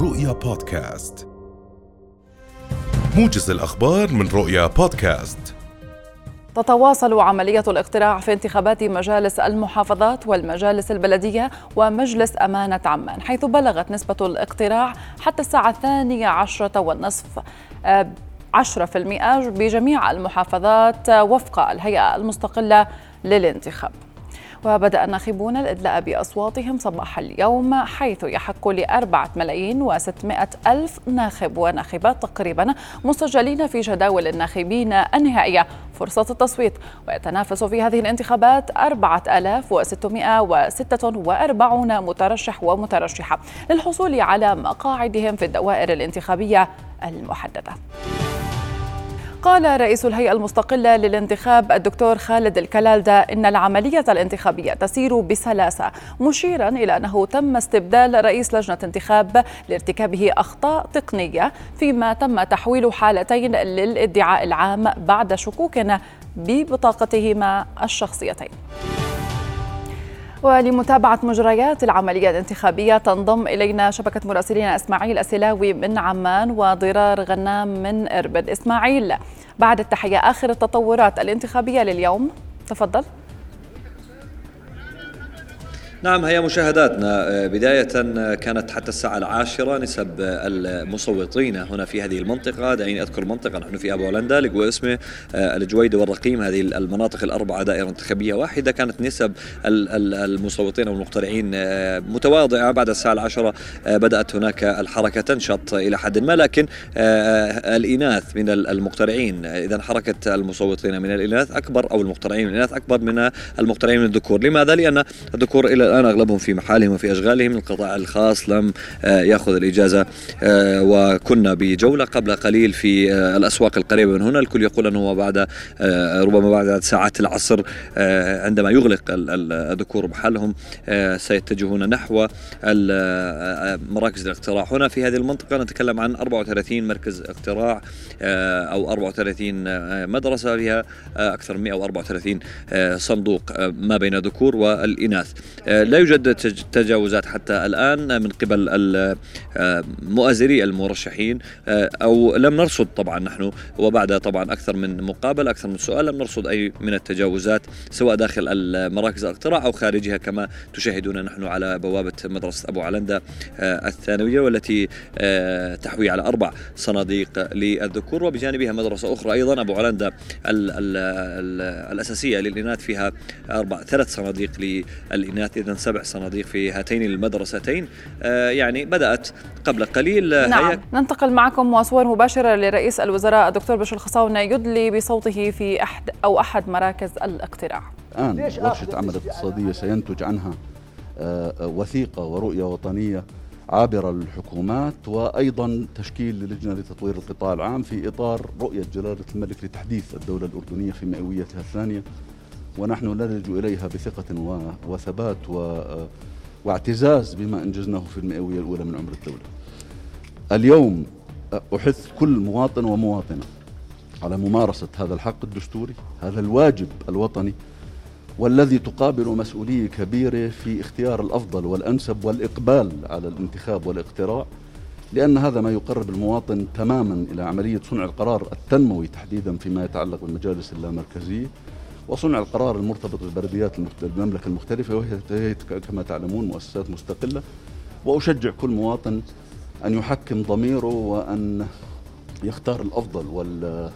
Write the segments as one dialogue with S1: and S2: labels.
S1: رؤيا بودكاست. موجز الأخبار من رؤيا بودكاست.
S2: تتواصل عملية الاقتراع في انتخابات مجالس المحافظات والمجالس البلدية ومجلس أمانة عمان حيث بلغت نسبة الاقتراع حتى الساعة الثانية عشرة والنصف آه، عشرة في المئة بجميع المحافظات وفق الهيئة المستقلة للانتخاب. وبدأ الناخبون الإدلاء بأصواتهم صباح اليوم حيث يحق لأربعة ملايين وستمائة ألف ناخب وناخبات تقريبا مسجلين في جداول الناخبين النهائية. فرصة التصويت. ويتنافس في هذه الانتخابات أربعة آلاف وستمائة وستة وأربعون مترشح ومترشحة للحصول على مقاعدهم في الدوائر الانتخابية المحددة. قال رئيس الهيئة المستقلة للانتخاب الدكتور خالد الكلالدة إن العملية الانتخابية تسير بسلاسة مشيرا إلى أنه تم استبدال رئيس لجنة انتخاب لارتكابه أخطاء تقنية فيما تم تحويل حالتين للادعاء العام بعد شكوك ببطاقتهما الشخصيتين. ولمتابعة مجريات العملية الانتخابية تنضم إلينا شبكة مراسلين إسماعيل السلاوي من عمان وضرار غنام من إربد إسماعيل. بعد التحية آخر التطورات الانتخابية لليوم. تفضل.
S3: نعم هي مشاهداتنا. آه، بداية آه، كانت حتى الساعة العاشرة نسب المصوتين هنا في هذه المنطقة. دعيني أذكر منطقة نحن في أبو هولندا لقوا اسمه آه، الجويدة والرقيم هذه المناطق الأربعة دائرة انتخابية واحدة. كانت نسب المصوتين أو المقترعين متواضعة. بعد الساعة العاشرة بدأت هناك الحركة تنشط إلى حد ما لكن الإناث من المقترعين إذا حركة المصوتين من الإناث أكبر أو المقترعين من الإناث أكبر من المقترعين من الذكور. لماذا؟ لأن الذكور إلى الآن أغلبهم في محالهم وفي أشغالهم. القطاع الخاص لم آه، يأخذ الإجازة آه، وكنا بجولة قبل قليل في آه، الأسواق القريبة من هنا. الكل يقول أنه بعد ربما بعد ساعات العصر عندما يغلق الذكور محلهم سيتجهون نحو مراكز الاقتراع. هنا في هذه المنطقة نتكلم عن 34 مركز اقتراع أو 34 مدرسة فيها أكثر من 134 صندوق ما بين الذكور والإناث. لا يوجد تجاوزات حتى الآن من قبل مؤازري المرشحين أو لم نرصد طبعا نحن وبعد طبعا أكثر من مقابل أكثر من سؤال لم نرصد أي من التجاوزات سواء داخل مراكز الاقتراع أو خارجها كما تشاهدون نحن على بوابة مدرسة أبو علندة الثانوية والتي تحوي على أربع صناديق للذكور وبجانبها مدرسة أخرى أيضا أبو علندة الأساسية للإناث فيها أربع ثلاث صناديق للإناث. إذا سبع صناديق في هاتين المدرستين. آه، يعني بدأت قبل قليل.
S2: آه، نعم هي... ننتقل معكم وصور مباشرة لرئيس الوزراء الدكتور بشر الخصاونة يدلي بصوته في أحد أو أحد مراكز الاقتراع.
S4: الآن ورشة عمل اقتصادية سينتج عنها آه، وثيقة ورؤية وطنية عابرة للحكومات وأيضا تشكيل لجنة لتطوير القطاع العام في إطار رؤية جلالة الملك لتحديث الدولة الأردنية في مئويتها الثانية. ونحن نلجأ إليها بثقة وثبات واعتزاز بما أنجزناه في المئوية الأولى من عمر الدولة. اليوم أحث كل مواطن ومواطنة على ممارسة هذا الحق الدستوري هذا الواجب الوطني والذي تقابل مسؤولية كبيرة في اختيار الأفضل والأنسب والإقبال على الانتخاب والاقتراع لأن هذا ما يقرب المواطن تماما إلى عملية صنع القرار التنموي تحديدا فيما يتعلق بالمجالس اللامركزية. وصنع القرار المرتبط بالبلديات المملكة المختلفة وهي كما تعلمون مؤسسات مستقلة. وأشجع كل مواطن أن يحكم ضميره وأن يختار الأفضل وال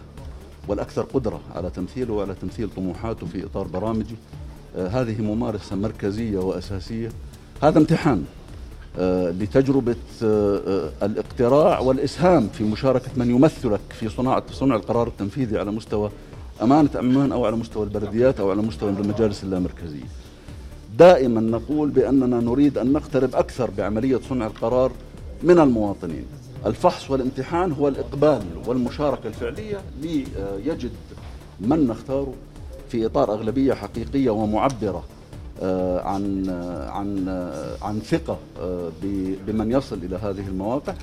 S4: والأكثر قدرة على تمثيله وعلى تمثيل طموحاته في إطار برامجه. آه هذه ممارسة مركزية وأساسية. هذا امتحان آه لتجربة آه الاقتراع والإسهام في مشاركة من يمثلك في صناعة صنع القرار التنفيذي على مستوى أمانة أمان أو على مستوى البلديات أو على مستوى المجالس اللامركزية. دائما نقول بأننا نريد أن نقترب أكثر بعملية صنع القرار من المواطنين. الفحص والامتحان هو الإقبال والمشاركة الفعلية ليجد من نختاره في إطار أغلبية حقيقية ومعبرة عن آه، عن آه، عن ثقة بمن يصل إلى هذه المواقع.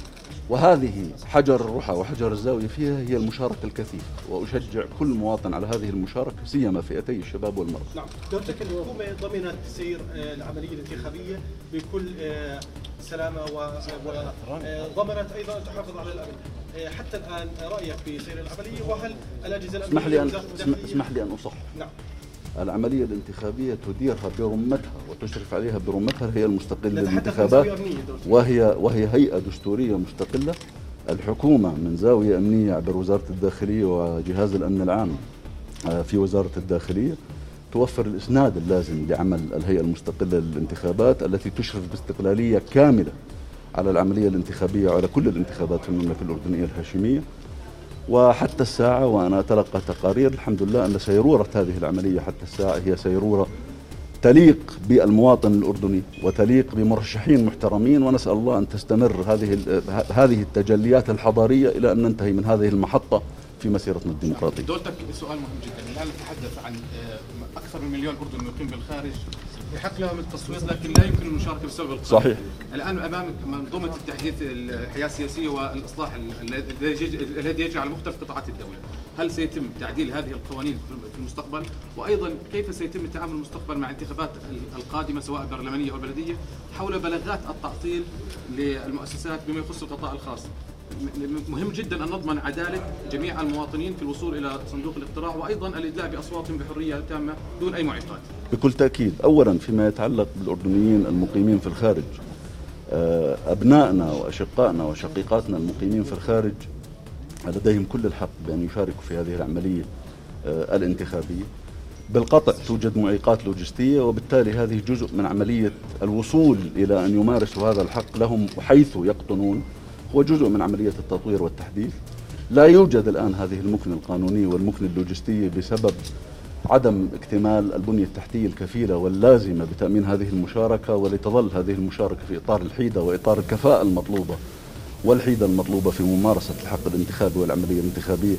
S4: وهذه حجر الرحى وحجر الزاوية فيها هي المشاركة الكثيفة وأشجع كل مواطن على هذه المشاركة سيما فئتي الشباب والمرأة.
S5: نعم. دكتور الحكومة ضمنت سير آه، العملية الانتخابية بكل آه، سلامة وضمنت أيضا أن تحافظ على الأمن. حتى الآن رأيك في سير العملية وهل الأجهزة
S4: الأمنية اسمح لي أن اسمح لي أن أصح
S5: نعم.
S4: العملية الانتخابية تديرها برمتها وتشرف عليها برمتها هي المستقلة للانتخابات وهي وهي هيئة دستورية مستقلة. الحكومة من زاوية أمنية عبر وزارة الداخلية وجهاز الأمن العام آه، في وزارة الداخلية توفر الإسناد اللازم لعمل الهيئة المستقلة للانتخابات التي تشرف باستقلالية كاملة على العملية الانتخابية وعلى كل الانتخابات في المملكة الأردنية الهاشمية. وحتى الساعة وأنا أتلقى تقارير الحمد لله أن سيرورة هذه العملية حتى الساعة هي سيرورة تليق بالمواطن الأردني وتليق بمرشحين محترمين ونسأل الله أن تستمر هذه هذه التجليات الحضارية إلى أن ننتهي من هذه المحطة. في مسيرتنا الديمقراطية.
S6: دولتك سؤال مهم جدا، الآن نتحدث عن آه، أكثر من مليون أردني يقيم بالخارج يحق لهم التصويت لكن لا يمكن المشاركة بسبب القانون.
S4: صحيح
S6: الآن امامك منظومة التحديث الحياة السياسية والإصلاح الذي يجري على مختلف قطاعات الدولة. هل سيتم تعديل هذه القوانين في المستقبل؟ وأيضا كيف سيتم التعامل المستقبل مع الانتخابات القادمة سواء برلمانية أو بلدية حول بلاغات التعطيل للمؤسسات بما يخص القطاع الخاص؟ مهم جدا أن نضمن عدالة جميع المواطنين في الوصول إلى صندوق الاقتراع وأيضا الادلاء باصواتهم بحرية تامة دون أي معيقات.
S4: بكل تأكيد، اولا فيما يتعلق بالأردنيين المقيمين في الخارج آه، أبنائنا وأشقائنا وشقيقاتنا المقيمين في الخارج لديهم كل الحق بأن يشاركوا في هذه العملية آه، الانتخابية. بالقطع توجد معيقات لوجستية وبالتالي هذه جزء من عملية الوصول إلى أن يمارسوا هذا الحق لهم حيث يقطنون هو جزء من عملية التطوير والتحديث. لا يوجد الآن هذه المكنة القانونية والمكنة اللوجستية بسبب عدم اكتمال البنية التحتية الكفيلة واللازمة بتأمين هذه المشاركة ولتظل هذه المشاركة في إطار الحيدة وإطار الكفاءة المطلوبة والحيدة المطلوبة في ممارسة الحق الانتخابي والعملية الانتخابية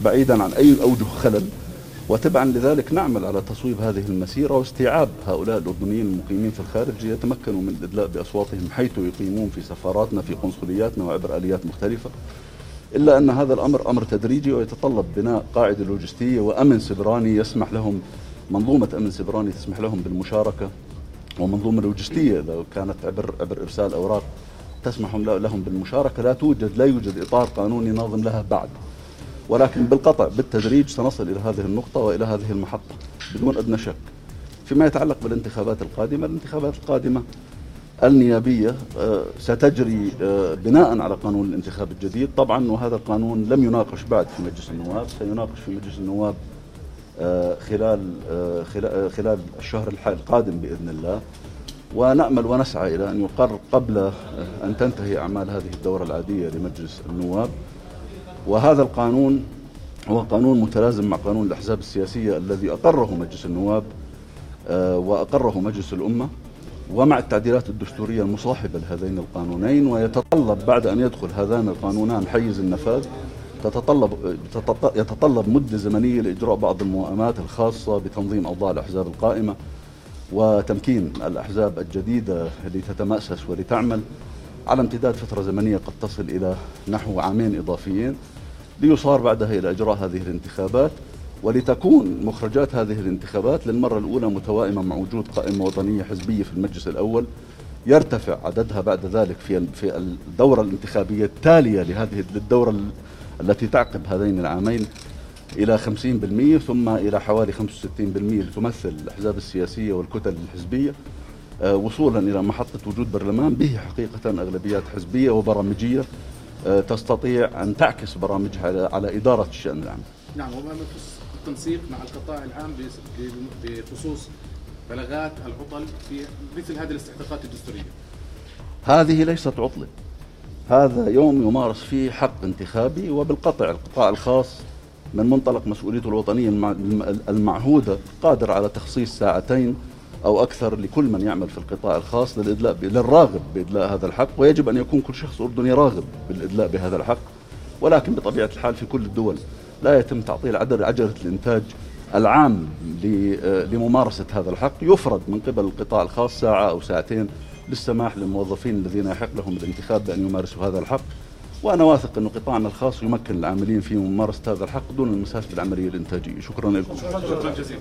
S4: بعيدا عن أي أوجه خلل. وتبعا لذلك نعمل على تصويب هذه المسيرة واستيعاب هؤلاء الأردنيين المقيمين في الخارج ليتمكنوا من الإدلاء بأصواتهم حيث يقيمون في سفاراتنا في قنصلياتنا وعبر آليات مختلفة. إلا أن هذا الأمر أمر تدريجي ويتطلب بناء قاعدة لوجستية وأمن سبراني يسمح لهم منظومة أمن سبراني تسمح لهم بالمشاركة ومنظومة لوجستية لو كانت عبر عبر إرسال أوراق تسمح لهم بالمشاركة. لا توجد لا يوجد إطار قانوني ناظم لها بعد. ولكن بالقطع بالتدريج سنصل إلى هذه النقطة وإلى هذه المحطة بدون أدنى شك. فيما يتعلق بالانتخابات القادمة الانتخابات القادمة النيابية آه، ستجري آه، بناء على قانون الانتخاب الجديد. طبعا وهذا القانون لم يناقش بعد في مجلس النواب سيناقش في مجلس النواب آه، خلال خلال الشهر القادم بإذن الله. ونأمل ونسعى إلى أن يقر قبل أن تنتهي أعمال هذه الدورة العادية لمجلس النواب. وهذا القانون هو قانون متلازم مع قانون الأحزاب السياسية الذي أقره مجلس النواب آه، وأقره مجلس الأمة ومع التعديلات الدستورية المصاحبة لهذين القانونين ويتطلب بعد أن يدخل هذان القانونان حيز النفاذ تتطلب يتطلب مدة زمنية لإجراء بعض الموائمات الخاصة بتنظيم أوضاع الأحزاب القائمة وتمكين الأحزاب الجديدة لتتمأسس ولتعمل على امتداد فترة زمنية قد تصل إلى نحو عامين إضافيين. ليصار بعدها إلى إجراء هذه الانتخابات ولتكون مخرجات هذه الانتخابات للمرة الأولى متوائمة مع وجود قائمة وطنية حزبية في المجلس الأول يرتفع عددها بعد ذلك في في الدورة الانتخابية التالية لهذه للدورة التي تعقب هذين العامين إلى 50% ثم إلى حوالي 65% لتمثل الأحزاب السياسية والكتل الحزبية آه، وصولا إلى محطة وجود برلمان به حقيقة أغلبيات حزبية وبرامجية. تستطيع أن تعكس برامجها على إدارة الشأن العام.
S6: نعم وما يخص التنسيق مع القطاع العام بخصوص بلاغات العطل في مثل هذه الاستحقاقات الدستورية.
S4: هذه ليست عطلة. هذا يوم يمارس فيه حق انتخابي وبالقطع القطاع الخاص من منطلق مسؤوليته الوطنية المعهودة قادر على تخصيص ساعتين أو أكثر لكل من يعمل في القطاع الخاص للإدلاء للراغب بإدلاء هذا الحق ويجب أن يكون كل شخص أردني راغب بالإدلاء بهذا الحق. ولكن بطبيعة الحال في كل الدول لا يتم تعطيل عجلة الإنتاج العام لممارسة هذا الحق. يفرض من قبل القطاع الخاص ساعة أو ساعتين للسماح للموظفين الذين يحق لهم الانتخاب بأن يمارسوا هذا الحق. وأنا واثق انه قطاعنا الخاص يمكن العاملين في ممارسة هذا الحق دون المساس بالعملية الإنتاجية. شكرا لكم.
S6: شكرا جزيلا.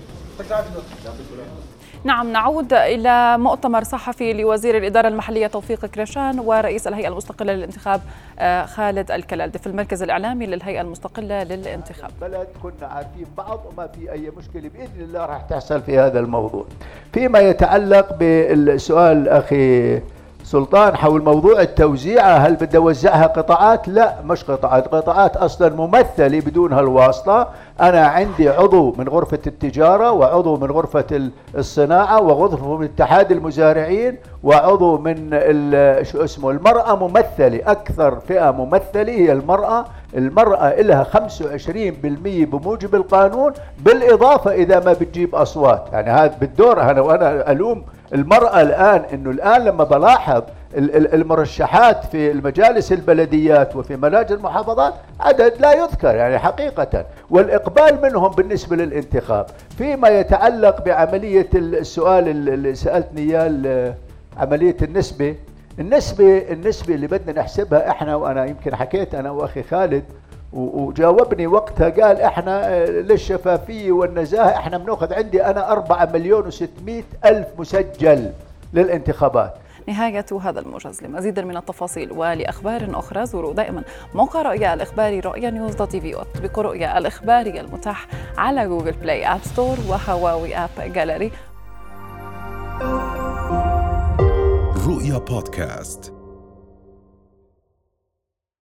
S2: نعم نعود إلى مؤتمر صحفي لوزير الإدارة المحلية توفيق كريشان ورئيس الهيئة المستقلة للانتخاب آه، خالد الكلالدي في المركز الإعلامي للهيئة المستقلة للانتخاب.
S7: بلد كنا عارفين بعض وما في أي مشكلة بإذن الله راح تحصل في هذا الموضوع. فيما يتعلق بالسؤال أخي سلطان حول موضوع التوزيع هل بدي اوزعها قطاعات؟ لا مش قطاعات. قطاعات أصلا ممثلة بدون هالواسطة. أنا عندي عضو من غرفة التجارة وعضو من غرفة الصناعة وغرفه من اتحاد المزارعين وعضو من شو اسمه المرأة ممثلة. أكثر فئة ممثلة هي المرأة. المرأة لها 25% بموجب القانون بالإضافة إذا ما بتجيب أصوات. يعني هذا بالدور أنا وأنا ألوم المرأة الآن أنه الآن لما بلاحظ المرشحات في المجالس البلديات وفي ملاجئ المحافظات عدد لا يذكر يعني حقيقة. والإقبال منهم بالنسبة للانتخاب. فيما يتعلق بعملية السؤال اللي سألتني إياه عملية النسبة النسبة النسبة اللي بدنا نحسبها إحنا وأنا يمكن حكيت أنا وأخي خالد وجاوبني وقتها قال إحنا آه، للشفافية والنزاهة إحنا بنأخذ عندي أنا 4 مليون و600 ألف مسجل للانتخابات.
S2: نهاية هذا الموجز لمزيد من التفاصيل ولأخبار أخرى زوروا دائما موقع رؤيا الإخباري رؤيا نيوز دوت تي في واطبقوا رؤيا الإخباري المتاح على Google Play App Store و Huawei AppGallery.
S1: رؤيا بودكاست.